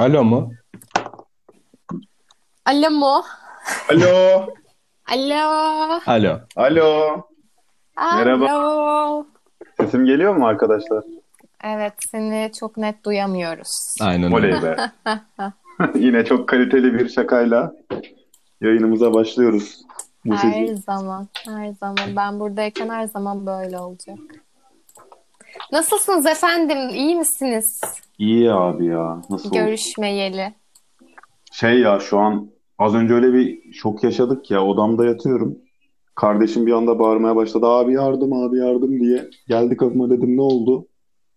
Alo mu? Alo mu? Alo. Alo. Alo. Alo. Merhaba. Alo. Sesim geliyor mu arkadaşlar? Evet seni çok net duyamıyoruz. Aynen Oley öyle. be. Yine çok kaliteli bir şakayla yayınımıza başlıyoruz. Bu Her sizin. zaman, her zaman. Ben buradayken her zaman böyle olacak. Nasılsınız efendim? İyi misiniz? İyi abi ya. Nasıl? Görüşmeyeli. Şey ya şu an az önce öyle bir şok yaşadık ya odamda yatıyorum. Kardeşim bir anda bağırmaya başladı. Abi yardım abi yardım diye. Geldi kapıma dedim ne oldu?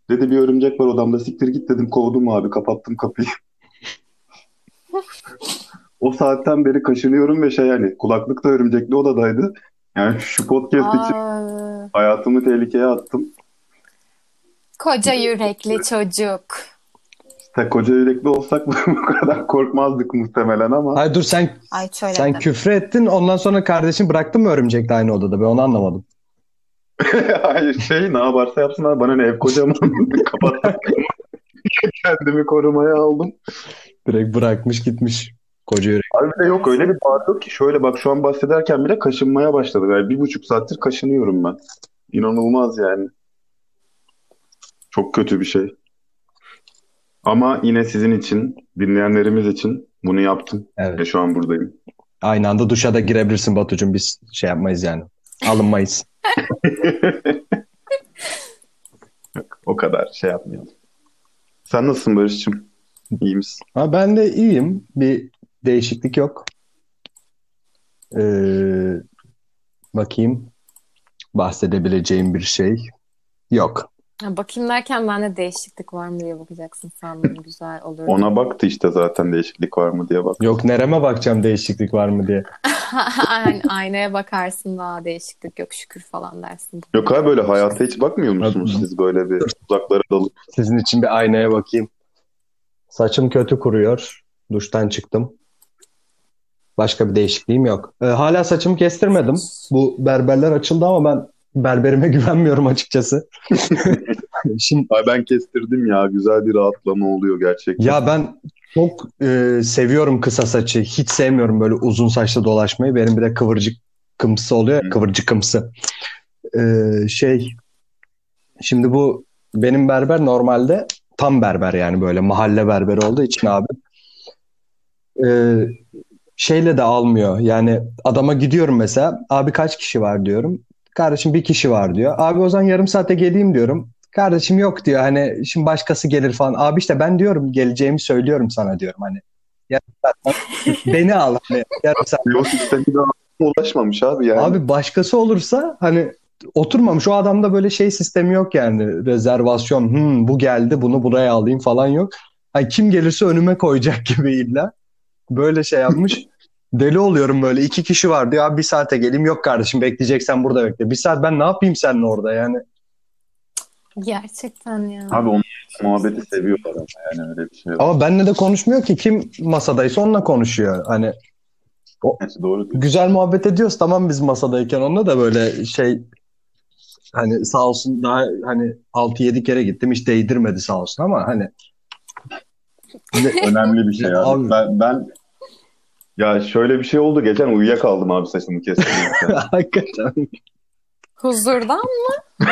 Dedi bir örümcek var odamda siktir git dedim kovdum abi kapattım kapıyı. O saatten beri kaşınıyorum ve şey yani kulaklık da örümcekli odadaydı. Yani şu podcast için Aa, hayatımı tehlikeye attım. Koca yürekli çocuk. İşte koca yürekli olsak bu kadar korkmazdık muhtemelen ama. Hayır dur sen Ay şöyle sen küfür ettin ondan sonra kardeşin bıraktın mı örümcekle aynı odada? Ben onu anlamadım. Hayır şey ne yaparsa yapsın abi bana ne ev kocaman kapattım. Kendimi korumaya aldım. Direkt bırakmış gitmiş. Koca yürek. Abi de yok öyle bir bağırıyor ki şöyle bak şu an bahsederken bile kaşınmaya başladı. Yani bir buçuk saattir kaşınıyorum ben. İnanılmaz yani. Çok kötü bir şey. Ama yine sizin için, dinleyenlerimiz için bunu yaptım. Evet. Ve şu an buradayım. Aynı anda duşa da girebilirsin Batucuğum. Biz şey yapmayız yani. Alınmayız. O kadar şey yapmayalım. Sen nasılsın Barış'cığım? İyi misin? Ha, ben de iyiyim. Bir değişiklik yok. Ee, bakayım. Bahsedebileceğim bir şey yok. Bakayım derken bende değişiklik var mı diye bakacaksın sandım. Güzel olur. Ona baktı işte zaten değişiklik var mı diye bak. Yok nereme bakacağım değişiklik var mı diye. Aynen, aynaya bakarsın daha değişiklik yok şükür falan dersin. Yok abi böyle hayata hiç bakmıyor musunuz siz böyle bir uzaklara dalıp? Sizin için bir aynaya bakayım. Saçım kötü kuruyor. Duştan çıktım. Başka bir değişikliğim yok. Ee, hala saçımı kestirmedim. Bu berberler açıldı ama ben berberime güvenmiyorum açıkçası. Şimdi Ay ben kestirdim ya güzel bir rahatlama oluyor gerçekten. ya ben çok e, seviyorum kısa saçı. Hiç sevmiyorum böyle uzun saçlı dolaşmayı. Benim bir de kıvırcık kımsı oluyor. ya. Kıvırcık kımsı. Ee, şey şimdi bu benim berber normalde tam berber yani böyle mahalle berberi olduğu için abi e, şeyle de almıyor. Yani adama gidiyorum mesela abi kaç kişi var diyorum. Kardeşim bir kişi var diyor. Abi o zaman yarım saate geleyim diyorum. Kardeşim yok diyor hani şimdi başkası gelir falan. Abi işte ben diyorum geleceğimi söylüyorum sana diyorum hani. Yarım saat beni al hani yarım saat. Daha ulaşmamış abi yani. Abi başkası olursa hani oturmamış. O adamda böyle şey sistemi yok yani. Rezervasyon. Hmm, bu geldi bunu buraya alayım falan yok. Hani kim gelirse önüme koyacak gibi illa. Böyle şey yapmış. Deli oluyorum böyle. iki kişi var diyor. Abi bir saate geleyim. Yok kardeşim bekleyeceksen burada bekle. Bir saat ben ne yapayım seninle orada yani. Gerçekten ya. Abi onun muhabbeti seviyorlar ama yani öyle bir şey var. Ama benle de konuşmuyor ki. Kim masadaysa onunla konuşuyor. Hani Neyse, doğru diyorsun. güzel muhabbet ediyoruz tamam biz masadayken onunla da böyle şey hani sağ olsun daha hani 6-7 kere gittim hiç değdirmedi sağ olsun ama hani Önemli bir şey abi. Abi. Ben, ben ya şöyle bir şey oldu geçen uyuyakaldım abi saçımı kestirdim. hakikaten Huzurdan mı?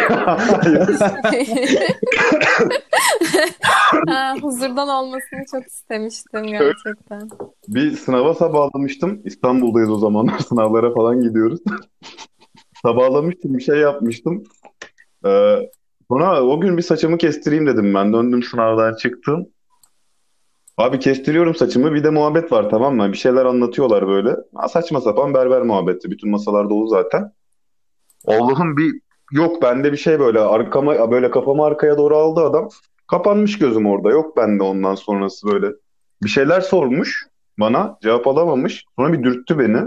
ha, huzurdan olmasını çok istemiştim gerçekten. bir sınava sabahlamıştım. İstanbul'dayız o zamanlar. Sınavlara falan gidiyoruz. Sabahlamıştım. Bir şey yapmıştım. Ee, sonra o gün bir saçımı kestireyim dedim ben. Döndüm sınavdan çıktım. Abi kestiriyorum saçımı. Bir de muhabbet var tamam mı? Bir şeyler anlatıyorlar böyle. Ha, saçma sapan berber muhabbeti. Bütün masalar dolu zaten. Allah'ım bir yok bende bir şey böyle arkama böyle kafamı arkaya doğru aldı adam. Kapanmış gözüm orada. Yok bende ondan sonrası böyle. Bir şeyler sormuş bana. Cevap alamamış. Sonra bir dürttü beni.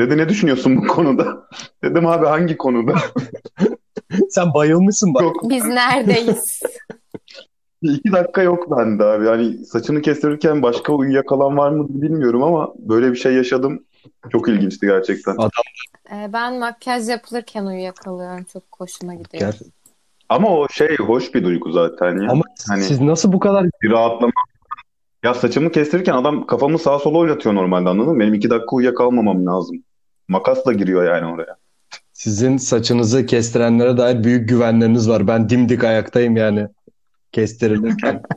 Dedi ne düşünüyorsun bu konuda? Dedim abi hangi konuda? sen bayılmışsın bak. Yok. Biz neredeyiz? İki dakika yok bende abi. Yani saçını kestirirken başka uyuyakalan var mı bilmiyorum ama böyle bir şey yaşadım. Çok ilginçti gerçekten. Adam Ee, ben makyaj yapılırken uyuyakalıyorum. Çok hoşuma gidiyor. Ger- Ama o şey hoş bir duygu zaten ya. Ama Hani siz nasıl bu kadar bir rahatlama Ya saçımı kestirirken adam kafamı sağa sola oynatıyor normalde anladın mı? Benim iki dakika uyuyakalmamam lazım. Makasla giriyor yani oraya. Sizin saçınızı kestirenlere dair büyük güvenleriniz var. Ben dimdik ayaktayım yani kestirilirken.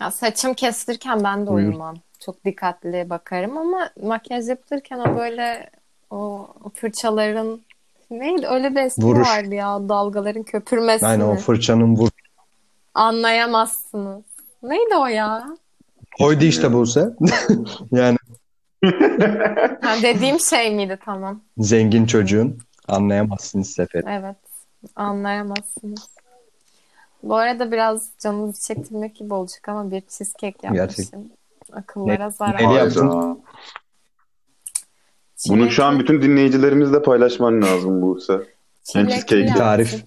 Ya saçım kestirirken ben de Buyur. uyumam. Çok dikkatli bakarım ama makyaj yaptırırken o böyle o fırçaların neydi öyle bir espri Vuruş. vardı ya dalgaların köpürmesini Yani o fırçanın vur. anlayamazsınız. Neydi o ya? Koydu işte Buse. yani Ha, dediğim şey miydi tamam. zengin çocuğun anlayamazsınız Sefer. Evet anlayamazsınız. Bu arada biraz canınızı çektirmek gibi olacak ama bir cheesecake yapmışım. Akıllara zarar. Neli yaptın? Hayda. Bunu şu an bütün dinleyicilerimizle paylaşman lazım Buse. Çilekli cheesecake. Tarif.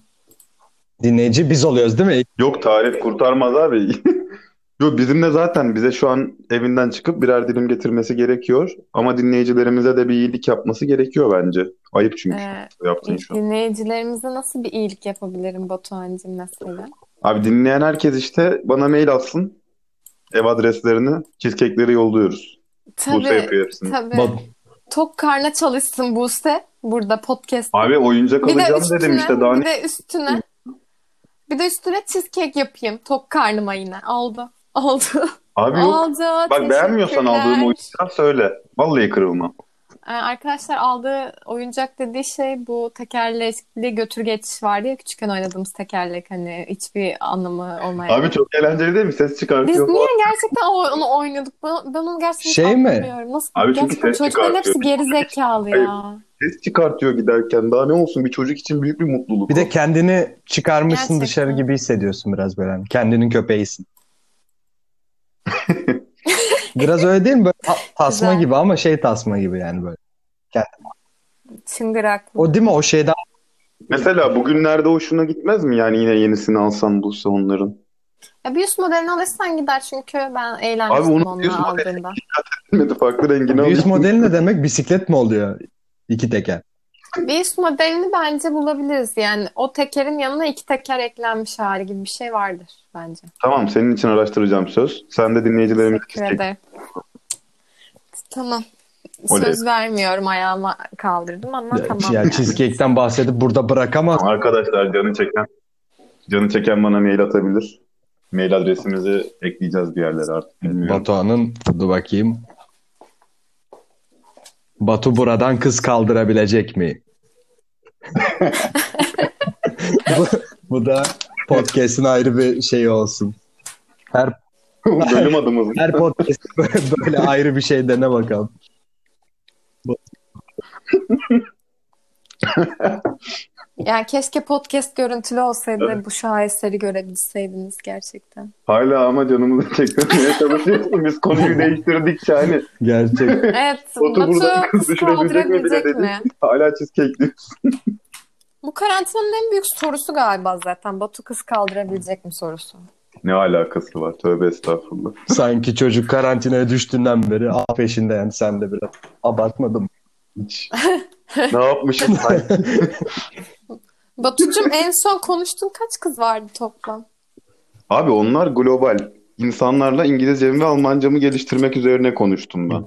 Dinleyici biz oluyoruz değil mi? Yok tarif kurtarmaz abi. Yok bizimle zaten bize şu an evinden çıkıp birer dilim getirmesi gerekiyor. Ama dinleyicilerimize de bir iyilik yapması gerekiyor bence. Ayıp çünkü Ee, yaptığın şu an. dinleyicilerimize nasıl bir iyilik yapabilirim Batuhan'cığım mesela? Abi dinleyen herkes işte bana mail atsın. Ev adreslerini, cheesecake'leri yolluyoruz. Buse Tabii, yapıyor hepsini. tabii. Bak, Tok karna çalışsın Buse burada podcast. Abi oyuncak Bir de alacağım üstüne, dedim işte daha bir ne? de üstüne, bir de üstüne cheesecake yapayım tok karnıma yine. Oldu. Oldu. Abi yok. Oldu. Bak beğenmiyorsan aldığım oyuncağı söyle. Vallahi kırılma. Ee, Arkadaşlar aldığı oyuncak dediği şey bu tekerlekli götürgeç vardı ya küçükken oynadığımız tekerlek hani hiçbir anlamı olmayan. Abi çok eğlenceli değil mi? Ses Biz çıkartıyor niye falan. gerçekten onu oynuyorduk? Ben, ben onu gerçekten Şey mi? Nasıl? Abi çünkü gerçekten ses çocukların hepsi geri zekalı ya. Ses çıkartıyor giderken. Daha ne olsun bir çocuk için büyük bir mutluluk. bir o. de kendini çıkarmışsın Gerçekten. dışarı gibi hissediyorsun biraz böyle. Hani kendinin köpeğisin. Biraz öyle değil mi? Böyle ta- tasma Güzel. gibi ama şey tasma gibi yani böyle. Çıngıraklı. O değil mi? O şeyden Mesela bugünlerde hoşuna gitmez mi? Yani yine yenisini alsan bulsa onların. Ya bir üst modelini alırsan gider çünkü ben Abi eğlenmiştim onun onunla bir üst modeli- aldığımda. Farklı rengini bir üst alayım. modeli ne demek? Bisiklet mi oluyor? İki teker. Bir üst modelini bence bulabiliriz. Yani o tekerin yanına iki teker eklenmiş hali gibi bir şey vardır bence. Tamam senin için araştıracağım söz. Sen de dinleyicilerimiz Teşekkür ederim. Tamam. Oley. Söz vermiyorum ayağıma kaldırdım ama Ya, tamam. ya cheesecake'ten bahsedip burada bırakamaz. Arkadaşlar canı çeken canı çeken bana mail atabilir. Mail adresimizi ekleyeceğiz bir yerlere artık bilmiyorum. Batuhan'ın dur bakayım. Batu buradan kız kaldırabilecek mi? Bu, bu da podcast'in ayrı bir şeyi olsun. Her Bölüm adımız. her podcast böyle, ayrı bir şey dene bakalım. Yani keşke podcast görüntülü olsaydı da bu şaheseri görebilseydiniz gerçekten. Hala ama canımızı çektirmeye çalışıyorsun. Biz konuyu değiştirdikçe hani Gerçek. Evet, Batu Batu buradan kız düşürebilecek mi mi? hala cheesecake diyorsun. Bu karantinanın en büyük sorusu galiba zaten. Batu kız kaldırabilecek mi sorusu. Ne alakası var? Tövbe estağfurullah. Sanki çocuk karantinaya düştüğünden beri al peşinde yani sen de biraz abartmadın. Hiç. ne yapmışım ben? Batucuğum en son konuştuğun kaç kız vardı toplam? Abi onlar global. İnsanlarla İngilizcemi ve Almancamı geliştirmek üzerine konuştum ben.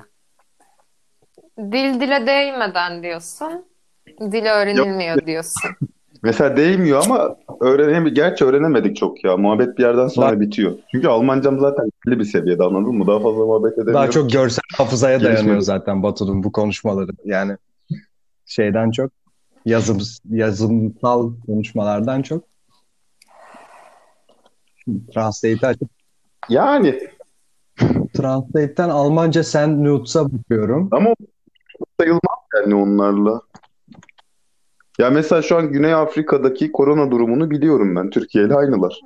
Dil dile değmeden diyorsun. Dil öğrenilmiyor diyorsun. Mesela değmiyor ama öğrenem gerçi öğrenemedik çok ya. Muhabbet bir yerden sonra Bak- bitiyor. Çünkü Almancam zaten belli bir seviyede anladın mı? Daha fazla muhabbet edemiyorum. Daha çok görsel hafızaya Gelişmedi. dayanıyor zaten Batu'nun bu konuşmaları. Yani şeyden çok yazım, yazımsal konuşmalardan çok Translate'i açıp Yani Translate'ten Almanca sen Nutz'a bakıyorum. ama sayılmaz yani onlarla. Ya mesela şu an Güney Afrika'daki korona durumunu biliyorum ben. Türkiye ile aynılar.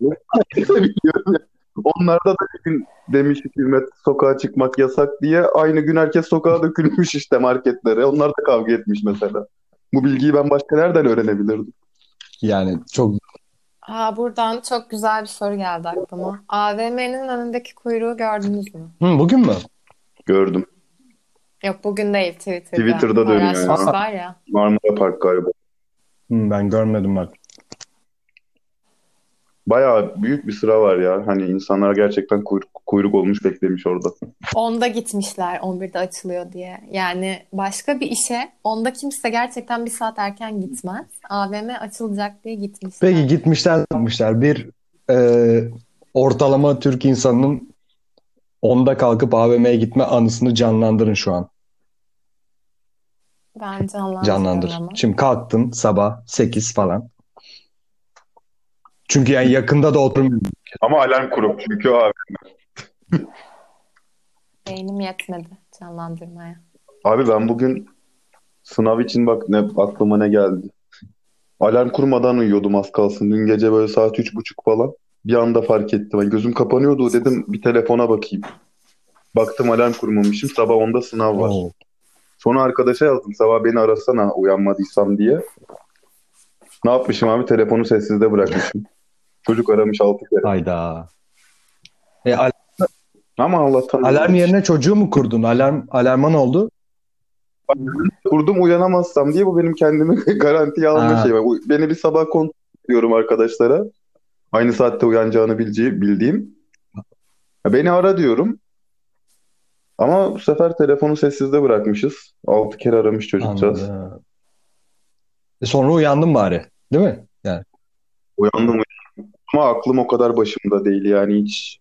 biliyorum. Onlarda da bir gün demiş hükümet sokağa çıkmak yasak diye aynı gün herkes sokağa dökülmüş işte marketlere. Onlar da kavga etmiş mesela. Bu bilgiyi ben başka nereden öğrenebilirdim? Yani çok Aa, buradan çok güzel bir soru geldi aklıma. AVM'nin önündeki kuyruğu gördünüz mü? Hı, bugün mü? Gördüm. Yok bugün değil Twitter'da. Twitter'da dönüyor ya. Paylaşmışlar ya. Marmara Park galiba. Hı, ben görmedim bak. bayağı büyük bir sıra var ya. Hani insanlar gerçekten kuyruk, kuyruk olmuş beklemiş orada. 10'da gitmişler 11'de açılıyor diye. Yani başka bir işe 10'da kimse gerçekten bir saat erken gitmez. AVM açılacak diye gitmişler. Peki gitmişler ne yapmışlar? Bir e, ortalama Türk insanının onda kalkıp AVM'ye gitme anısını canlandırın şu an. Ben Canlandır. ama. Şimdi kalktın sabah 8 falan. Çünkü yani yakında da oturmuyorsun. Ama alarm kurup çünkü abi. Beynim yetmedi canlandırmaya. Abi ben bugün sınav için bak ne aklıma ne geldi. Alarm kurmadan uyuyordum az kalsın. Dün gece böyle saat üç buçuk falan. Bir anda fark ettim. Ay, gözüm kapanıyordu dedim bir telefona bakayım. Baktım alarm kurmamışım. Sabah onda sınav var. Oo. Sonra arkadaşa yazdım sabah beni arasana uyanmadıysam diye. Ne yapmışım abi? Telefonu sessizde bırakmışım. Çocuk aramış altı kere. Hayda. E, al- Ama Allah'tan alarm yerine çocuğu mu kurdun? Alarm alarma ne oldu? kurdum uyanamazsam diye bu benim kendimi garantiye alma Ha. şeyim. Beni bir sabah kontrol ediyorum arkadaşlara. Aynı saatte uyanacağını bileceği, bildiğim. Beni ara diyorum. Ama bu sefer telefonu sessizde bırakmışız. Altı kere aramış çocukcağız. Anladım. E, sonra uyandın bari. Değil mi? Yani Uyandım uyandım. Ama aklım o kadar başımda değil yani hiç.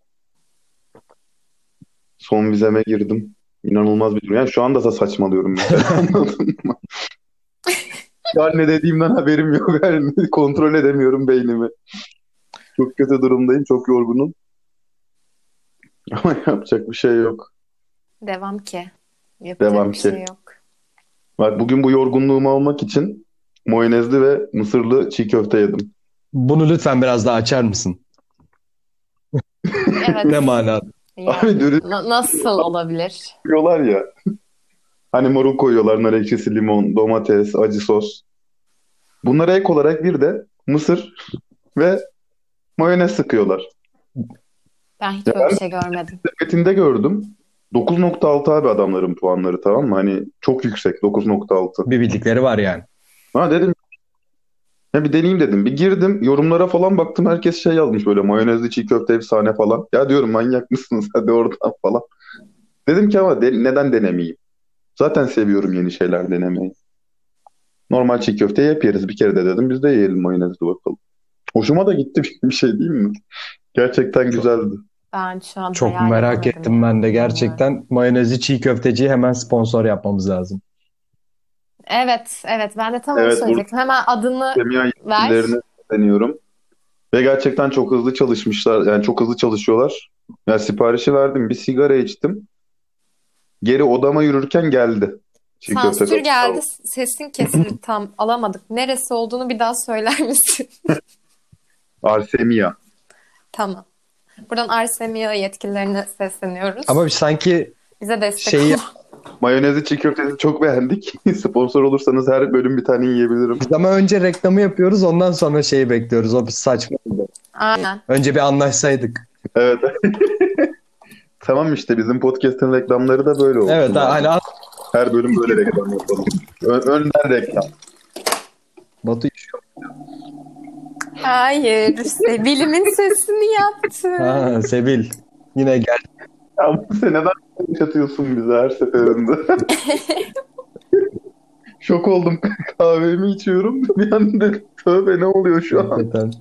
Son vizeme girdim. İnanılmaz bir durum. Yani şu anda da saçmalıyorum. Anladın mı? Yani ne dediğimden haberim yok. Yani kontrol edemiyorum beynimi. Çok kötü durumdayım. Çok yorgunum. Ama yapacak bir şey yok. Devam ki. Yapacak Devam bir ki. şey yok. Bak bugün bu yorgunluğumu almak için mayonezli ve mısırlı çiğ köfte yedim. bunu lütfen biraz daha açar mısın? Evet. Ne manada? Yani Abi dürüst na- nasıl olabilir? koyuyorlar ya. Hani marul koyuyorlar, nar ekşisi, limon, domates, acı sos. Bunlara ek olarak bir de mısır ve mayonez sıkıyorlar. Ben hiç böyle bir şey görmedim. Sepetinde gördüm. 9.6 abi adamların puanları tamam mı? Hani çok yüksek 9.6. Bir bildikleri var yani. Ha dedim ya bir deneyeyim dedim. Bir girdim yorumlara falan baktım herkes şey yazmış böyle mayonezli çiğ köfte efsane falan. Ya diyorum manyak mısınız hadi oradan falan. Dedim ki ama de- neden denemeyeyim? Zaten seviyorum yeni şeyler denemeyi. Normal çiğ köfte hep yeriz bir kere de dedim. Biz de yiyelim mayonezli bakalım. Hoşuma da gitti bir şey değil mi? Gerçekten güzeldi. Ben şu an Çok merak ettim ben de gerçekten. Mayonezli çiğ köfteciyi hemen sponsor yapmamız lazım. Evet, evet. Ben de tam onu Evet, söyleyecektim. Hemen adını ver. deniyorum. Ve gerçekten çok hızlı çalışmışlar. Yani çok hızlı çalışıyorlar. Yani siparişi verdim. Bir sigara içtim. Geri odama yürürken geldi. Çiğ köfte Sansür kapısı. geldi. Sesin kesildi tam alamadık. Neresi olduğunu bir daha söyler misin? Arsemia. Tamam. Buradan Arsemia yetkililerine sesleniyoruz. Ama sanki Bize destek şeyi- olun. Mayonezli çiğ köftesi çok beğendik. Sponsor olursanız her bölüm bir tane yiyebilirim. ama önce reklamı yapıyoruz ondan sonra şeyi bekliyoruz. O bir saçma. Aynen. Önce bir anlaşsaydık. Evet. Tamam işte bizim podcast'ın reklamları da böyle olsun. Evet hani Her bölüm böyle reklam yapalım. Ö- önden reklam. Batu Hayır. Sebil'imin sesini yaptı. ha, Sebil yine gel. Ya bu sen neden yaşatıyorsun bizi her seferinde? Şok oldum. Kahvemi içiyorum. Bir anda tövbe ne oluyor şu an? Hakikaten.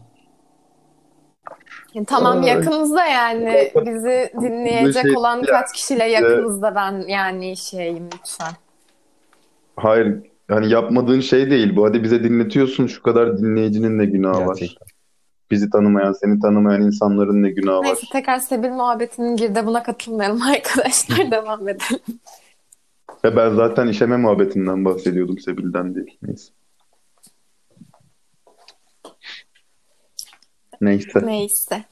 Tamam Ay. yakınızda yani. Bizi dinleyecek şey- olan ya, kaç kişiyle yakınızda ben yani şeyim lütfen. Hayır. Yani yapmadığın şey değil bu. Hadi bize dinletiyorsun. Şu kadar dinleyicinin ne günahı var? Gerçekten. Bizi tanımayan, seni tanımayan insanların ne günahı Neyse var? tekrar Sebil muhabbetinin girdabına katılmayalım arkadaşlar. Devam edelim. Ve ben zaten işeme muhabbetinden bahsediyordum Sebil'den değil. Neyse. Neyse. Neyse.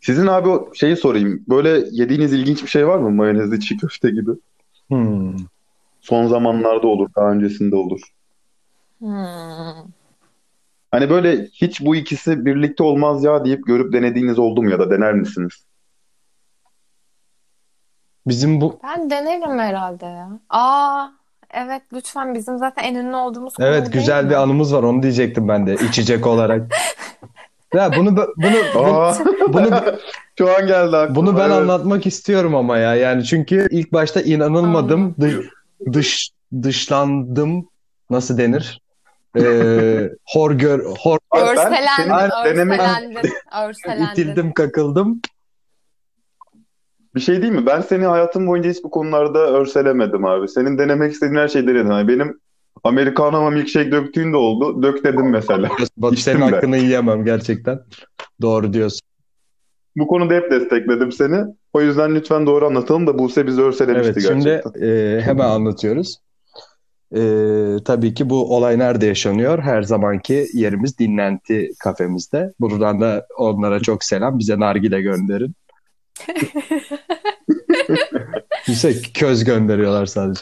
Sizin abi o şeyi sorayım. Böyle yediğiniz ilginç bir şey var mı? Mayonezli çiğ köfte gibi. Hmm. Son zamanlarda olur, daha öncesinde olur. Hmm. Hani böyle hiç bu ikisi birlikte olmaz ya deyip görüp denediğiniz oldu mu ya da dener misiniz? Bizim bu Ben denerim herhalde ya. Aa evet lütfen bizim zaten en ünlü olduğumuz konu Evet değil güzel mi? bir anımız var onu diyecektim ben de içecek olarak. Ya bunu bunu bunu, Aa, bunu şu an geldi aklıma. Bunu ben Evet. anlatmak istiyorum ama ya. Yani çünkü ilk başta inanılmadım. Dı- dış dışlandım. Nasıl denir? Ee, hor gör hor ben denemek örselendin, örselendin. itildim, kakıldım. bir şey değil mi? Ben seni hayatım boyunca hiç bu konularda örselemedim abi. Senin denemek istediğin her şeyi denedin. Yani benim Amerikanama milkshake döktüğün de oldu. Dök dedim mesela. İçtim senin de. hakkını yiyemem gerçekten. Doğru diyorsun. Bu konuda hep destekledim seni. O yüzden lütfen doğru anlatalım da Buse bizi örselemişti Evet, şimdi gerçekten. e, hemen anlatıyoruz. E, tabii ki bu olay nerede yaşanıyor? Her zamanki yerimiz dinlenti kafemizde. Buradan da onlara çok selam. Bize nargile gönderin. Bize köz gönderiyorlar sadece.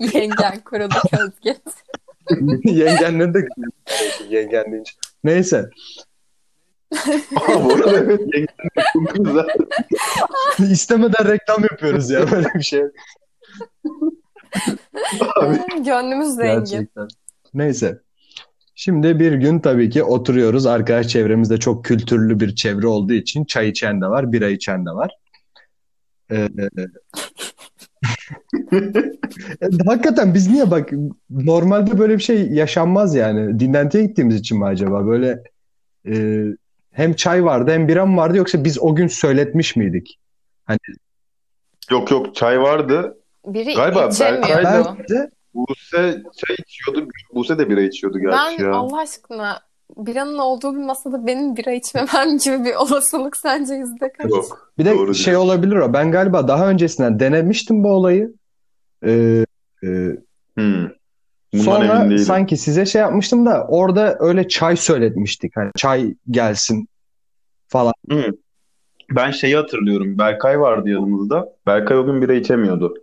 Yengen kurudu közget. Yengenleri de yengen deyince. Neyse. Aa, bu arada evet yengen çok güzel. İstemeden reklam yapıyoruz ya böyle bir şey. Gönlümüz zengin. Gerçekten. Neyse. Şimdi bir gün tabii ki oturuyoruz. Arkadaş çevremizde çok kültürlü bir çevre olduğu için çay içen de var, bira içen de var. Ee, hakikaten biz niye bak normalde böyle bir şey yaşanmaz yani. Dinlentiye gittiğimiz için mi acaba? Böyle e, hem çay vardı hem bira mı vardı yoksa biz o gün söyletmiş miydik? Yok yok çay vardı. Biri Galiba içemiyordu. Berkay Ben Buse çay içiyordu. Buse de bira içiyordu gerçi Ben ya. Allah aşkına biranın olduğu bir masada benim bira içmemem gibi bir olasılık sence yüzde kaç? Yok. Bir de Doğru şey diyorsun. olabilir o. Ben galiba daha öncesinden denemiştim bu olayı. Ee, e, Hmm. Bundan sonra sanki size şey yapmıştım da orada öyle çay söyletmiştik. Hani çay gelsin falan. Ben şeyi hatırlıyorum. Berkay vardı yanımızda. Berkay o gün bira içemiyordu.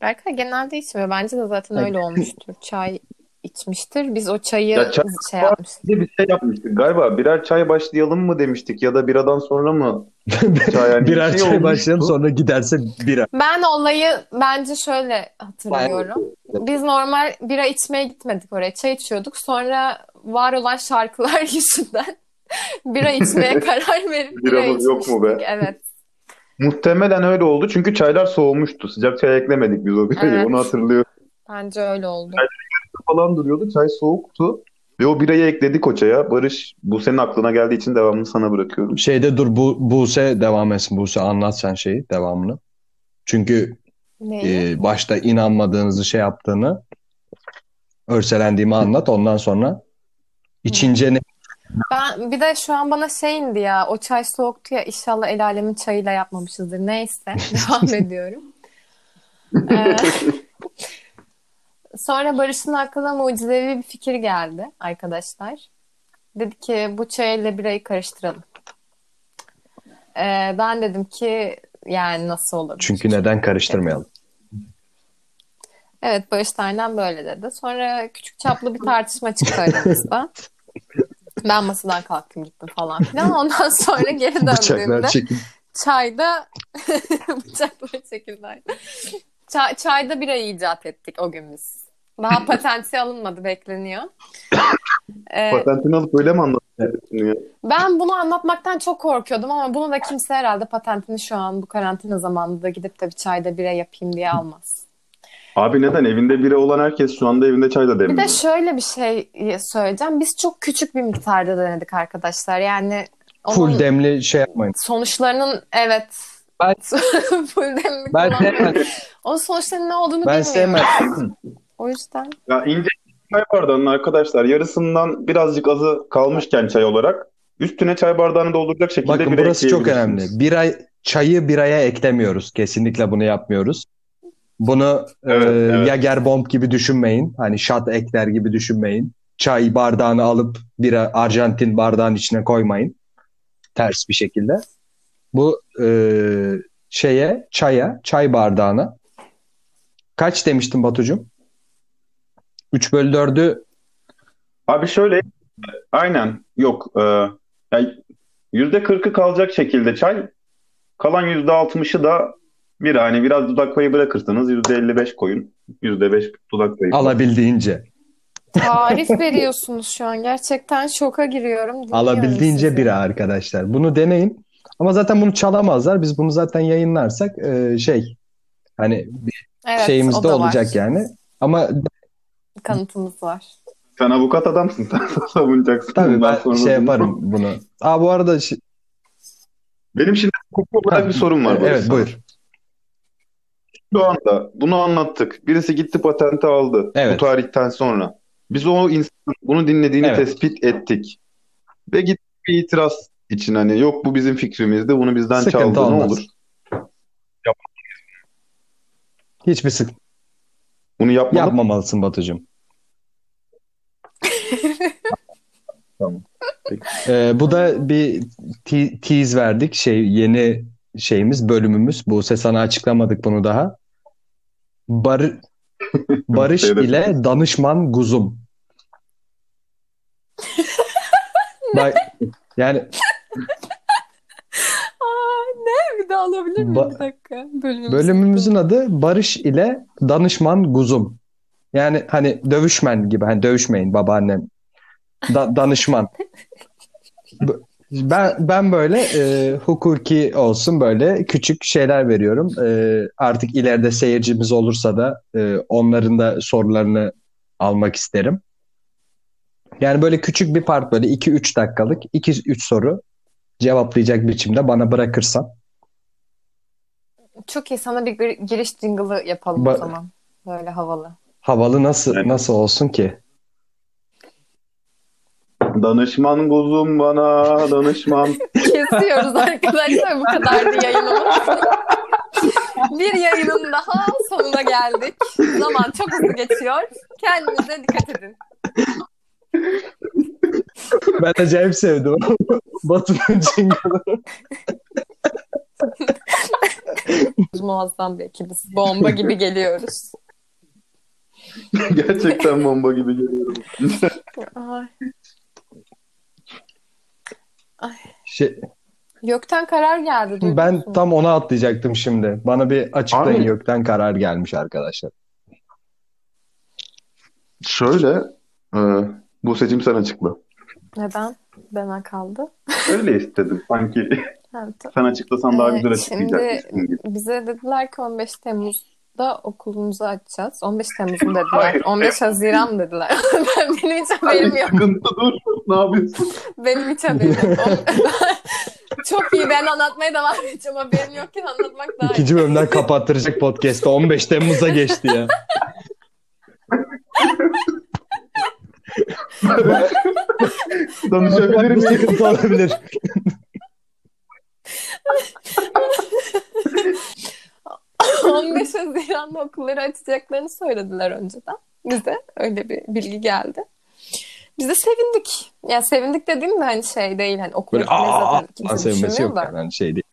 Berkay genelde içmiyor. Bence de zaten öyle olmuştur. Çay içmiştir. Biz o çayı Ya çay- şey yapmıştık. Bir şey yapmıştık. Galiba birer çay başlayalım mı demiştik ya da biradan sonra mı? Çay yani Birer bir şey çay başlayalım sonra giderse bira. Ben olayı bence şöyle hatırlıyorum. Biz normal bira içmeye gitmedik oraya. Çay içiyorduk. Sonra var olan şarkılar yüzünden bira içmeye karar verip bira Biramız yok mu be? Evet. Muhtemelen öyle oldu çünkü çaylar soğumuştu. Sıcak çay eklemedik biz o birayı. Evet. Onu hatırlıyorum. Bence öyle oldu. Falan duruyordu. Çay soğuktu. Ve o birayı ekledik o çaya. Barış bu senin aklına geldiği için devamını sana bırakıyorum. Şeyde dur bu Buse devam etsin. Buse anlat sen şeyi devamını. Çünkü Neyi? e, başta inanmadığınızı şey yaptığını örselendiğimi anlat. Ondan sonra içince ne? Ben bir de şu an bana şey indi ya. O çay soğuktu ya. İnşallah el alemin çayıyla yapmamışızdır. Neyse. Devam ediyorum. Ee, sonra Barış'ın aklına mucizevi bir fikir geldi arkadaşlar. Dedi ki bu çayla birayı karıştıralım. Ee, ben dedim ki yani nasıl olabilir? Çünkü neden karıştırmayalım? Evet Barış da aynen böyle dedi. Sonra küçük çaplı bir tartışma çıktı aramızda. Ben masadan kalktım gittim falan filan. Ondan sonra geri döndüğümde Bıçaklar çekin. çayda bıçaklar çekildi. Çay, çayda bira icat ettik o gün biz. Daha patenti alınmadı bekleniyor. Ee, Patentini alıp öyle mi anlatıyorsun ben bunu anlatmaktan çok korkuyordum ama bunu da kimse herhalde patentini şu an bu karantina zamanında gidip de bir çayda bira yapayım diye almaz. Abi neden? Evinde biri olan herkes şu anda evinde çay da Bir demliyor. de şöyle bir şey söyleyeceğim. Biz çok küçük bir miktarda denedik arkadaşlar. Yani onun Full demli şey yapmayın. sonuçlarının evet Ben- full demlik Ben olan- sevmem. Onun sonuçlarının ne olduğunu Ben bilmiyorum. sevmem. O yüzden Ya ince çay bardağının arkadaşlar yarısından birazcık azı kalmışken çay olarak üstüne çay bardağını dolduracak şekilde Bakın bira burası çok ekleyebilirsiniz. önemli. Bira, çayı biraya eklemiyoruz. Kesinlikle bunu yapmıyoruz. Bunu Evet, e, evet. Jagerbomb gibi düşünmeyin. Hani shot ekler gibi düşünmeyin. Çay bardağını alıp bira Arjantin bardağın içine koymayın. Ters bir şekilde. Bu e, şeye, çaya, çay bardağına kaç demiştin Batucuğum? 3 bölü 4'ü Abi şöyle aynen yok e, yani yüzde kırkı kalacak şekilde çay kalan yüzde altmışı da Bir hani biraz dudak payı bırakırsanız %55 koyun. %5 dudak payı. Alabildiğince. Tarif veriyorsunuz şu an. Gerçekten şoka giriyorum. Dinliyorum Alabildiğince sizi. bira arkadaşlar. Bunu deneyin. Ama zaten bunu çalamazlar. Biz bunu zaten yayınlarsak e, şey hani bir Evet, şeyimiz de olacak var. yani. Ama Kanıtımız var. Sen avukat adamsın. Sen savunacaksın. tabii ben sonra şey bunu- yaparım bunu. Aa bu arada şi- Benim şimdi hukuki olarak bir sorum var. Evet sana. buyur. Şu anda bunu anlattık. Birisi gitti patenti aldı. Evet. Bu tarihten sonra. Biz o insanın bunu dinlediğini Evet. tespit ettik. Ve gittik bir itiraz için hani yok bu bizim fikrimizdi bunu bizden Sıkıntı çaldı ne olmaz. olur? Hiçbir sık Bunu yapmamak yapmamalısın Batucuğum. Tamam. Ee, bu da bir te- tease verdik. Şey yeni şeyimiz, bölümümüz. Bu sana açıklamadık bunu daha. Bar Barış ile danışman Guzum. Bak yani Aa, ne? Bir daha alabilir miyim? Ba- Bir dakika. Bölümümüz. bölümümüzün adı Barış ile danışman Guzum. Yani hani dövüşmen gibi. Hani dövüşmeyin babaannem. Da- danışman. Ben ben böyle e, hukuki olsun böyle küçük şeyler veriyorum. E, artık ileride seyircimiz olursa da e, onların da sorularını almak isterim. Yani böyle küçük bir part böyle 2-3 dakikalık 2-3 soru cevaplayacak biçimde bana bırakırsan. Çok iyi. Sana bir gir- giriş jingle'ı yapalım o Ba- zaman. Böyle havalı. Havalı nasıl Evet. nasıl olsun ki? Danışman kuzum bana danışman. Kesiyoruz arkadaşlar. Bu kadardı yayınımız. bir yayının daha sonuna geldik. Zaman çok hızlı geçiyor. Kendinize dikkat edin. Ben acayip sevdim. Batu'nun jingle'ı. Muazzam bir ekibiz. Bomba gibi geliyoruz. Gerçekten bomba gibi geliyor. Ay. Şey, Gökten karar geldi. duydun ben musun? tam ona atlayacaktım şimdi. Bana bir açıklayın Abi- gökten karar gelmiş arkadaşlar. Şöyle e, bu seçim sen açıkla. Neden? Bana kaldı. Öyle istedim. Sanki ta- sen açıklasan daha Ee, güzel şimdi- açıklayacakmışsın gibi. Bize dediler ki 15 Temmuz'da okulumuzu açacağız. 15 Temmuz mu dediler? Hayır. 15 Haziran mı dediler? ben, benim hiç haberim yok. Sıkıntı dur. Ne yapıyorsun? Benim hiç haberim yok. Çok iyi ben anlatmaya devam edeceğim. Haberim yokken anlatmak daha iyi. İkinci bölümden kapattıracak podcast'ı 15 Temmuz'a geçti ya. Danışabilir Bir miyim? sıkıntı olabilir. Hı. 15 Haziran'da okulları açacaklarını söylediler önceden. Bize öyle bir bilgi geldi. Biz de sevindik. Ya sevindik dediğim de hani şey değil hani okul Böyle aa kimse sevmesi düşünmüyor yok da. yani hani şey değil.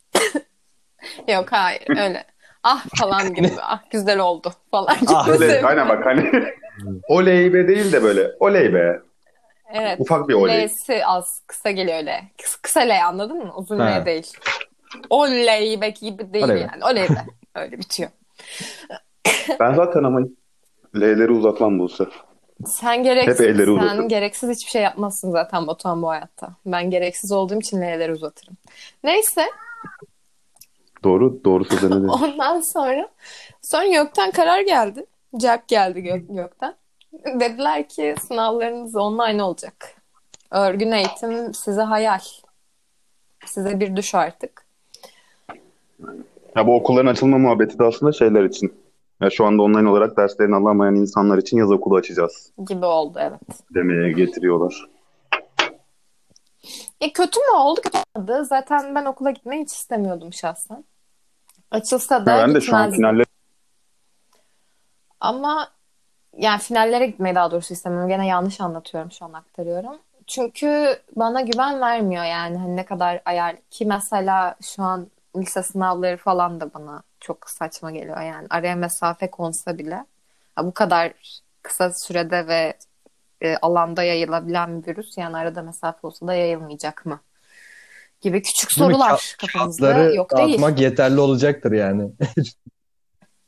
Yok hayır öyle. Ah falan gibi. Ah güzel oldu falan gibi. Ah, Oley, aynen bak hani oley be değil de böyle oley be. Evet. Ufak bir oley. L'si az kısa geliyor L. Kısa, kısa L anladın mı? Uzun. L değil. Oley be gibi değil Oley yani. Oley be. Öyle bitiyor. Ben zaten ama L'leri uzatmam Buse. Sen gereksiz, Hep elleri sen uzatırım. gereksiz hiçbir şey yapmazsın zaten Batuhan bu hayatta. Ben gereksiz olduğum için L'leri uzatırım. Neyse Doğru, doğru de. ondan sonra sonra YÖK'ten karar geldi. Cevap geldi gök, YÖK'ten. Dediler ki sınavlarınız online olacak. Örgün eğitim size hayal. Size bir düş artık. Ya bu okulların açılma muhabbeti de aslında şeyler için. Ya şu anda online olarak derslerini alamayan insanlar için yaz okulu açacağız gibi oldu evet. demeye getiriyorlar. E kötü mü oldu? Kötü olmadı. Zaten ben okula gitmeyi hiç istemiyordum şahsen. Açılsa da ben de şu an gitmezdim. finaller Ama yani finallere gitmeyi daha doğrusu istemiyorum. Gene yanlış anlatıyorum şu an aktarıyorum. Çünkü bana güven vermiyor yani hani ne kadar ayar ki mesela şu an lise sınavları falan da bana çok saçma geliyor yani araya mesafe konsa bile ha, bu kadar kısa sürede ve e, alanda yayılabilen bir virüs yani arada mesafe olsa da yayılmayacak mı gibi küçük Değil sorular Ka- kafamızda yok değil. yeterli olacaktır yani.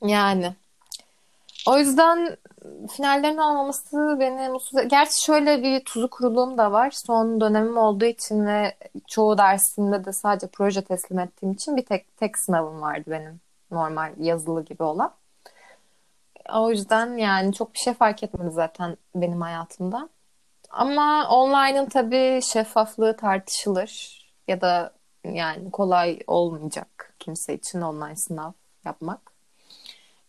Yani. O yüzden finallerin olmaması beni mutsuz Gerçi şöyle bir tuzu kuruluğum da var. Son dönemim olduğu için ve çoğu dersimde de sadece proje teslim ettiğim için bir tek tek sınavım vardı benim. Normal yazılı gibi olan. O yüzden yani çok bir şey fark etmedi zaten benim hayatımda. Ama online'ın tabii şeffaflığı tartışılır. Ya da yani kolay olmayacak kimse için online sınav yapmak.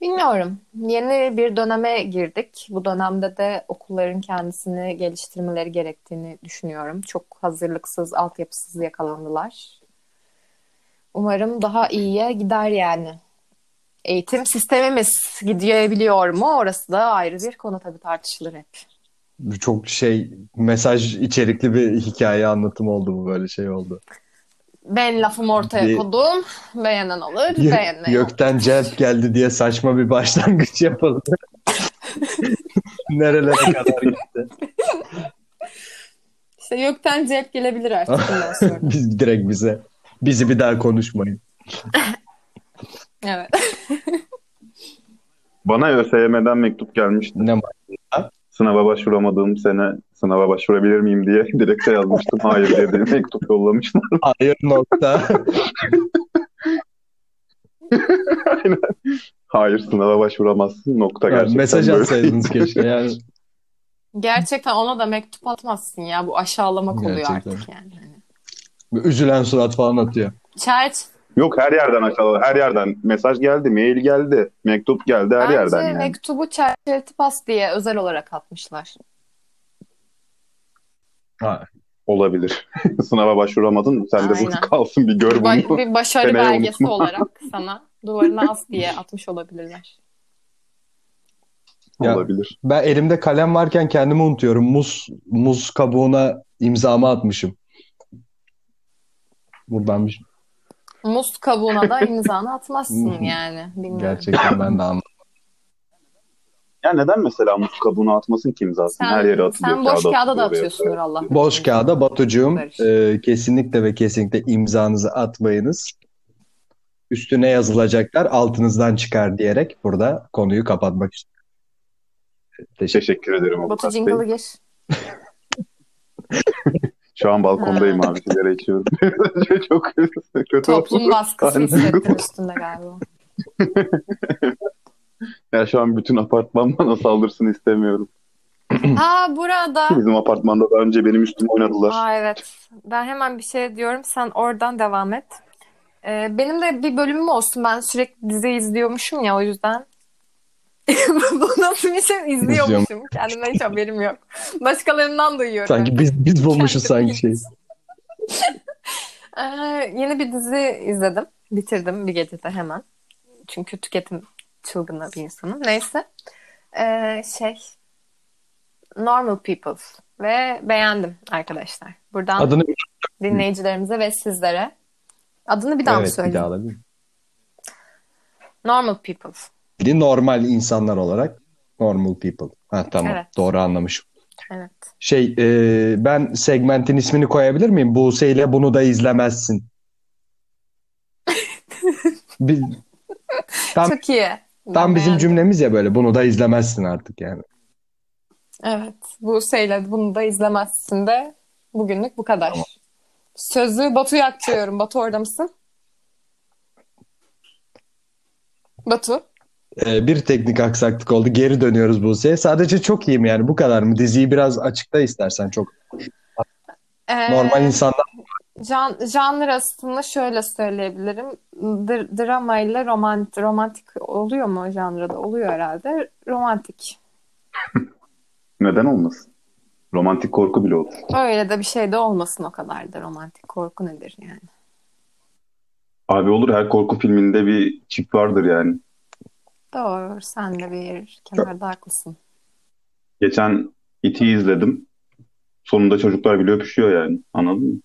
Bilmiyorum. Yeni bir döneme girdik. Bu dönemde de okulların kendisini geliştirmeleri gerektiğini düşünüyorum. Çok hazırlıksız, altyapısız yakalandılar. Umarım daha iyiye gider yani. Eğitim sistemimiz gidebiliyor mu? Orası da ayrı bir konu tabii tartışılır hep. Çok şey mesaj içerikli bir hikaye anlatımı oldu bu böyle şey oldu. Ben lafımı ortaya Bir- koydum. Beğenen alır, Gö- beğenmeyen Gökten celp geldi diye saçma bir başlangıç yapıldı. Nerelere kadar gitti. İşte gökten cevap gelebilir artık bundan sonra. Biz direkt bize. Bizi bir daha konuşmayın. Evet. Bana ÖSYM'den mektup gelmişti. Ne Sınava başvuramadığım sene sınava başvurabilir miyim diye dilekçe yazmıştım. Hayır diye bir mektup yollamışlar. hayır nokta. Aynen. Hayır sınava başvuramazsın nokta gerçekten Mesaj atsaydınız keşke yani. Gerçekten ona da mektup atmazsın ya. Bu aşağılamak oluyor Gerçekten. artık yani. Üzülen surat falan atıyor. Çerç, Yok her yerden aşağıda her yerden mesaj geldi, mail geldi, mektup geldi her bence yerden yani. mektubu çerçeve pas diye özel olarak atmışlar. Ha, Olabilir. Sınava başvuramadın sen de bu Aynen. kalsın bir gör ba- bunu. bir başarı Seneye belgesi unutma. olarak sana duvarına as diye atmış olabilirler. Ya- Olabilir. ben elimde kalem varken kendimi unutuyorum. Muz muz kabuğuna imzamı atmışım. Buradan bir Muz kabuğuna da imzanı atmazsın yani. Bilmiyorum. gerçekten ben de anlamadım. Ya neden mesela muz kabuğuna atmasın ki imzasını? Sen, her yere atılıyor. sen boş kağıda kağıda da atıyorsundur Allah. Boş kağıda Batucuğum e, kesinlikle ve kesinlikle imzanızı atmayınız. Üstüne yazılacaklar altınızdan çıkar diyerek burada konuyu kapatmak istiyorum. Teşekkür Teşekkür ederim. Batu jingle'ı gir. Şu an balkondayım abi. Sigara içiyorum. Çok kötü Toplum oldu. baskısı Aynen. hissettin üstünde galiba. Ya şu an bütün apartman bana saldırsın istemiyorum. Aa burada. Bizim apartmanda da önce benim üstüme oynadılar. Aa evet. Ben hemen bir şey diyorum. Sen oradan devam et. Ee, benim de bir bölümüm olsun. Ben sürekli dizi izliyormuşum ya o yüzden. Bu nasıl bir şey izliyormuşum. Kendimden hiç haberim yok. Başkalarından duyuyorum. Sanki biz biz bulmuşuz sanki şey. Ee, yeni bir dizi izledim. Bitirdim bir gecede hemen. Çünkü tüketim çılgını bir insanım. Neyse. Ee, şey Normal People ve beğendim arkadaşlar. Buradan Adını dinleyicilerimize ve sizlere adını bir daha mı evet bir söyleyeyim? daha alabilir miyim? Normal People. Normal insanlar olarak normal people. Ha tamam Evet. doğru anlamışım. Evet. Şey e, ben segmentin ismini koyabilir miyim? Buse ile bunu da izlemezsin. Bir, tam Çok iyi. Ben tam bizim beğendim. cümlemiz ya böyle bunu da izlemezsin artık yani. Evet. Bu şeyle bunu da izlemezsin de bugünlük bu kadar. Tamam. Sözü Batu'ya aktarıyorum. Batu orada mısın? Batu. E, bir teknik aksaklık oldu. Geri dönüyoruz Buse'ye. Sadece çok iyiyim yani bu kadar mı? Diziyi biraz açıkla istersen çok. Ee, Normal insanlar Jan, janrasını şöyle söyleyebilirim. D- drama ile romantik, romantik oluyor mu janrada? Oluyor herhalde. Romantik. Neden olmasın? Romantik korku bile olur. Öyle de bir şey de olmasın o kadar da romantik korku nedir yani? Abi olur her korku filminde bir çift vardır yani. Doğru. Sen de bir kenarda haklısın. Geçen İT'i izledim. Sonunda çocuklar bile öpüşüyor yani. Anladın mı?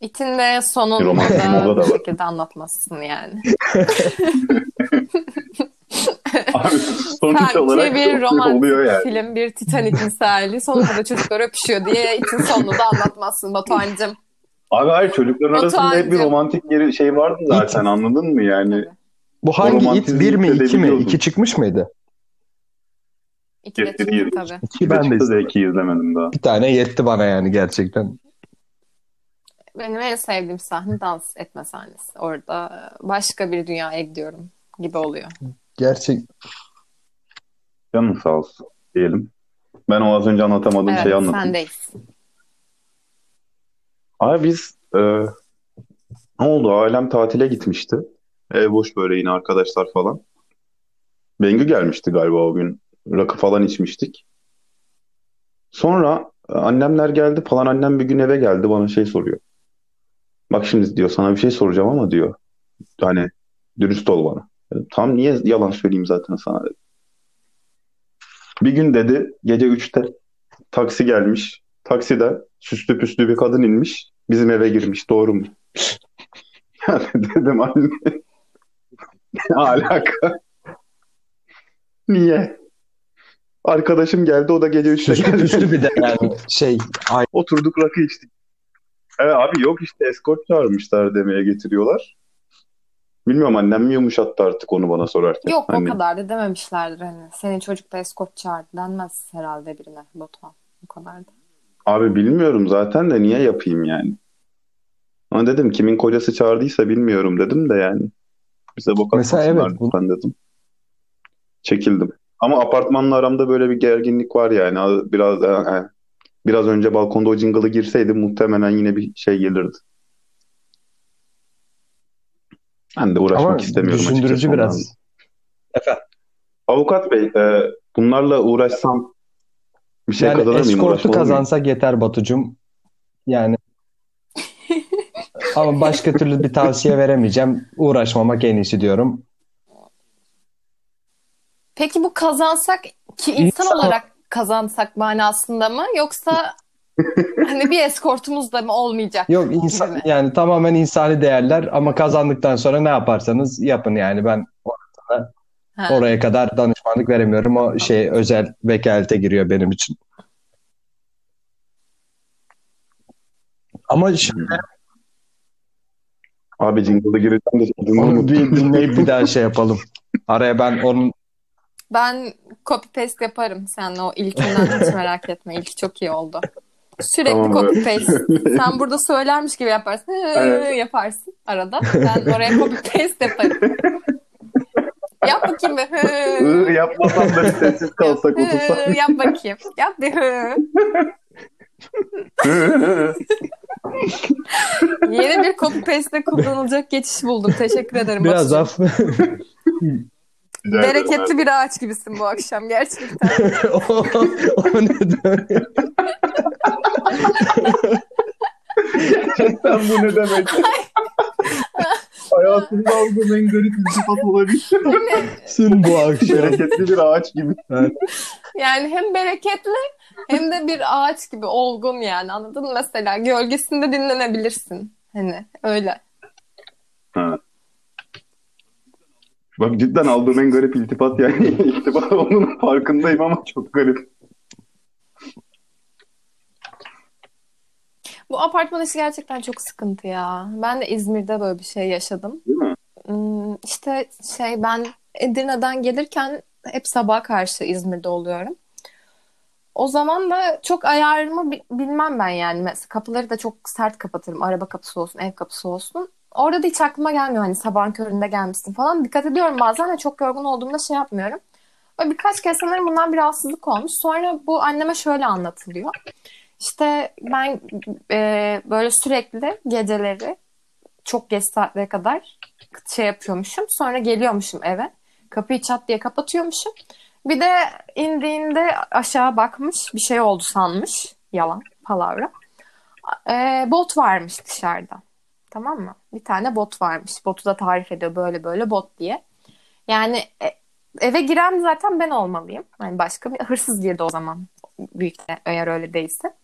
İtin de sonunda moda da bu şekilde anlatmazsın yani. Abi sonuç Sanki olarak bir romantik oluyor yani. film, bir Titanic misali. Sonunda da çocuklar öpüşüyor diye itin sonunu da anlatmazsın Batuhan'cığım. Abi hayır çocuklar arasında hep bir romantik yeri şey vardı zaten anladın mı yani? Tabii. Bu hangi it? Bir mi iki mi? İki çıkmış mıydı? İki de çıktı tabii. İki ben de iki izlemedim daha. Bir tane yetti bana yani gerçekten. Benim en sevdiğim sahne dans etme sahnesi. Orada başka bir dünyaya gidiyorum gibi oluyor. Gerçek Canın sağ olsun diyelim. Ben o az önce anlatamadığım Evet, şeyi anlatayım. sendeyiz. Abi biz e, ne oldu? Ailem tatile gitmişti. Ev boş böyle yine arkadaşlar falan. Bengü gelmişti galiba o gün. Rakı falan içmiştik. Sonra e, annemler geldi falan. Annem bir gün eve geldi bana şey soruyor. Bak şimdi diyor sana bir şey soracağım ama diyor. Hani dürüst ol bana. Dedim, Tamam niye yalan söyleyeyim zaten sana dedim. Bir gün dedi gece 3'te taksi gelmiş. Takside süslü püslü bir kadın inmiş. Bizim eve girmiş. Doğru mu? Dedim anne. Ne alaka? Niye? Arkadaşım geldi o da gece 3'te süslü geldi. püslü bir de yani şey ay Oturduk rakı içtik. Evet abi yok işte eskort çağırmışlar demeye getiriyorlar. Bilmiyorum annem mi yumuşattı artık onu bana sorarken. Yok Hani- o kadar da dememişlerdir hani. Senin çocuk da eskort çağırdı denmez herhalde birine Batuhan. Bu kadar da. Abi bilmiyorum zaten de niye yapayım yani. Ama dedim kimin kocası çağırdıysa bilmiyorum dedim de yani. Bize bok Mesela evet, bu- lütfen dedim. Çekildim. Ama apartmanla aramda böyle bir gerginlik var yani. Az- Biraz e, e, biraz önce balkonda o jingle'ı girseydi muhtemelen yine bir şey gelirdi. Ben de uğraşmak ama istemiyorum düşündürücü biraz. Efendim. Avukat Bey, e, bunlarla uğraşsam bir şey Yani kazanır mıyım? eskortu Uğraşmalı mıyım? kazansak yeter Batucum. Yani ama başka türlü bir tavsiye veremeyeceğim. Uğraşmamak en iyisi diyorum. Peki bu kazansak ki insan İnsan- olarak kazansak manasında mı yoksa hani bir eskortumuz da mı olmayacak? Yok insan mi? yani tamamen insani değerler ama kazandıktan sonra ne yaparsanız yapın yani ben Ha. oraya kadar danışmanlık veremiyorum. O şey özel vekalete giriyor benim için. Ama şimdi Abi jingle'ı gireceğim de onu bir dinleyip bir daha şey yapalım. Araya ben onun Ben copy paste yaparım seninle o ilkinden hiç merak etme. İlk çok iyi oldu. Sürekli Tamam, copy paste. Sen burada söylermiş gibi yaparsın. Evet. Yaparsın arada. Ben oraya copy paste yaparım. Yap bakayım bir Yapmasam da sessiz kalsak otursak. Yap bakayım. Yap bir. Yeni bir copy paste'de kullanılacak geçiş buldum. Teşekkür ederim. biraz af. Bereketli bir ağaç gibisin bu akşam gerçekten. o, o neden? Gerçekten bu ne demek? Hayatımda aldığım en garip iltifat olabilir. Sün bu akşam. Bereketli bir ağaç gibi. Yani hem bereketli hem de bir ağaç gibi olgun yani anladın mı? Mesela gölgesinde dinlenebilirsin. Hani öyle. Ha. Bak cidden aldığım en garip iltifat yani. İltifat olduğunun farkındayım ama çok garip. Bu apartman işi gerçekten çok sıkıntı ya. Ben de İzmir'de böyle bir şey yaşadım. Değil mi? Hmm, işte şey ben Edirne'den gelirken hep sabaha karşı İzmir'de oluyorum. O zaman da çok ayarımı bi- bilmem ben yani. Mesela kapıları da çok sert kapatırım. Araba kapısı olsun, ev kapısı olsun. Orada da hiç aklıma gelmiyor hani sabahın köründe gelmişsin falan. Dikkat ediyorum bazen de çok yorgun olduğumda şey yapmıyorum. Ve birkaç kez sanırım bundan bir rahatsızlık olmuş. Sonra bu anneme şöyle anlatılıyor. İşte ben e, böyle sürekli geceleri çok geç saatlere kadar şey yapıyormuşum. Sonra geliyormuşum eve. Kapıyı çat diye kapatıyormuşum. Bir de indiğinde aşağı bakmış bir şey oldu sanmış. Yalan, palavra. E, bot varmış dışarıda. Tamam mı? Bir tane bot varmış. Botu da tarif ediyor böyle böyle bot diye. Yani e, eve giren zaten ben olmalıyım. Yani başka bir hırsız girdi o zaman. Büyük de eğer öyle değilse.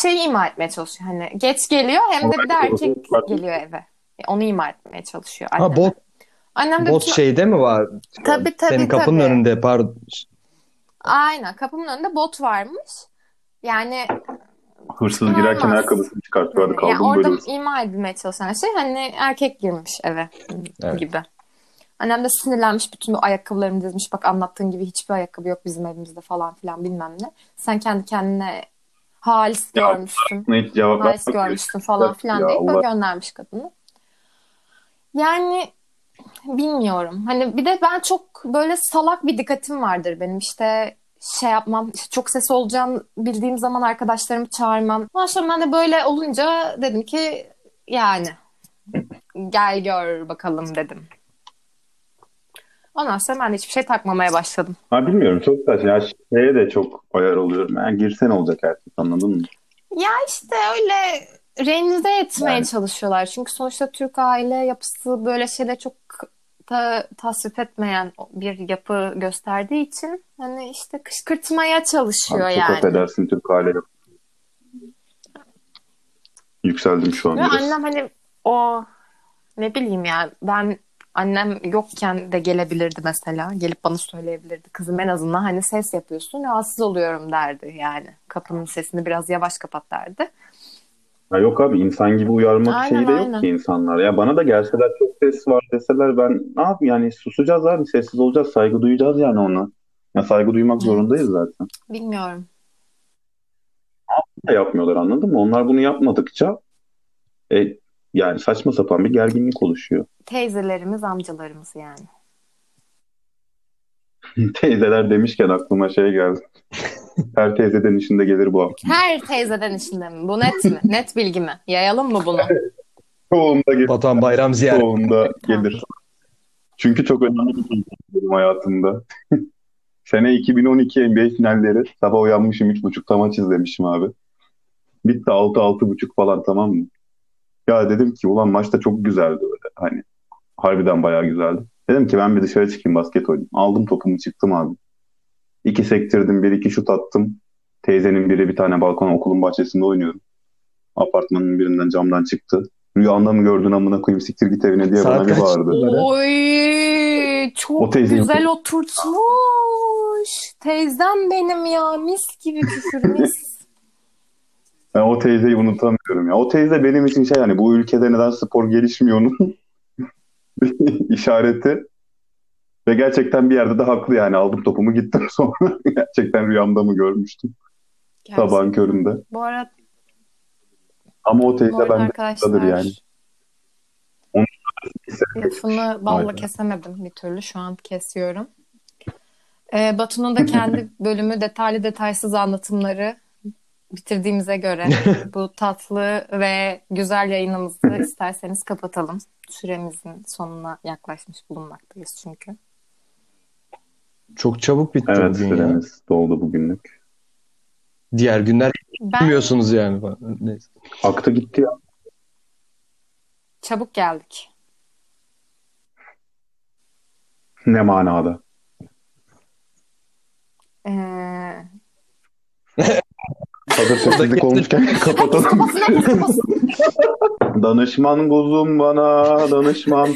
Şey ima etmeye çalışıyor. Hani geç geliyor hem de bir de erkek geliyor eve. E, Onu ima etmeye çalışıyor. Ha anneme. bot Annem de bot bütün- şeyde mi var? Tabii, tabii, Senin kapının tabii. önünde pardon. Aynen kapımın önünde bot varmış. Yani Hırsız Olmaz. girerken ayakkabısını çıkartıyordu. Yani Kaldım orada böyle. ima edilmeye çalışan şey hani erkek girmiş eve Evet. gibi. Annem de sinirlenmiş bütün bu ayakkabılarımı dizmiş. Bak anlattığın gibi hiçbir ayakkabı yok bizim evimizde falan filan bilmem ne. Sen kendi kendine halis Ya, görmüşsün. Hiç cevap Halis görmüşsün falan filan deyip böyle göndermiş kadını. Yani bilmiyorum. Hani bir de ben çok böyle salak bir dikkatim vardır benim. İşte şey yapmam, işte çok ses olacağını bildiğim zaman arkadaşlarımı çağırmam. Sonra ben de böyle olunca dedim ki yani gel gör bakalım dedim. Ondan sonra ben de hiçbir şey takmamaya başladım. Ha bilmiyorum çok saçma. Ya şeye de çok ayar oluyorum. Yani girsen olacak erkek anladın mı? Ya işte öyle rencide etmeye Yani. çalışıyorlar. Çünkü sonuçta Türk aile yapısı böyle şeyler çok ta, tasvip etmeyen bir yapı gösterdiği için hani işte kışkırtmaya çalışıyor Abi çok yani. affedersin Türk aile. Yükseldim şu an Ve biraz. annem hani o ne bileyim ya ben annem yokken de gelebilirdi mesela. Gelip bana söyleyebilirdi. Kızım en azından hani ses yapıyorsun rahatsız oluyorum derdi yani. Kapının sesini biraz yavaş kapat derdi. Ya yok abi insan gibi uyarmak Aynen, şeyi de yok aynen. ki insanlar. Ya bana da gelseler çok ses var deseler ben ne yapayım yani susacağız abi sessiz olacağız saygı duyacağız yani ona. Ya saygı duymak zorundayız zaten. Bilmiyorum. Da yapmıyorlar anladın mı? Onlar bunu yapmadıkça e, yani saçma sapan bir gerginlik oluşuyor. Teyzelerimiz, amcalarımız yani. Teyzeler demişken aklıma şey geldi. Her teyzeden işinde gelir bu hafta. Her teyzeden içinde mi? Bu net mi? Net bilgi mi? Yayalım mı bunu? Çoğunda gelir. Batuhan Bayram ziyaret. Çoğunda gelir. Çünkü çok önemli bir şey benim hayatımda. Sene 2012 NBA finalleri. Sabah uyanmışım 3.30'da maç izlemişim abi. Bitti 6-6.30 falan tamam mı? Ya dedim ki ulan maç da çok güzeldi öyle. Hani harbiden bayağı güzeldi. Dedim ki ben bir dışarı çıkayım basket oynayayım. Aldım topumu çıktım abi. İki sektirdim, bir iki şut attım. Teyzenin biri bir tane balkon okulun bahçesinde oynuyorum. Apartmanın birinden camdan çıktı. Rüyanda mı gördün amına koyayım siktir git evine diye Saat bana bir bağırdı. Oy çok O teyzeyi- güzel oturtmuş. Teyzem benim ya mis gibi küfür mis. Ben o teyzeyi unutamıyorum ya. O teyze benim için şey yani bu ülkede neden spor gelişmiyor onun işareti. Ve gerçekten bir yerde de haklı yani. Aldım topumu gittim sonra. gerçekten rüyamda mı görmüştüm sabahın köründe. Bu arada, Ama o teyze bende arkadaşlar yani. Onu- lafını balla Aynen. kesemedim bir türlü. Şu an kesiyorum. Ee, Batu'nun da kendi bölümü detaylı detaysız anlatımları bitirdiğimize göre bu tatlı ve güzel yayınımızı isterseniz kapatalım. Süremizin sonuna yaklaşmış bulunmaktayız çünkü. Çok çabuk bitti Evet bugün ya. süremiz doldu bugünlük. Diğer günler Ben bilmiyorsunuz yani. Neyse. Aktı gitti ya. çabuk geldik. Ne manada? Ee, Hazır sessizlik olmuşken kapatalım. Danışman kuzum bana danışman.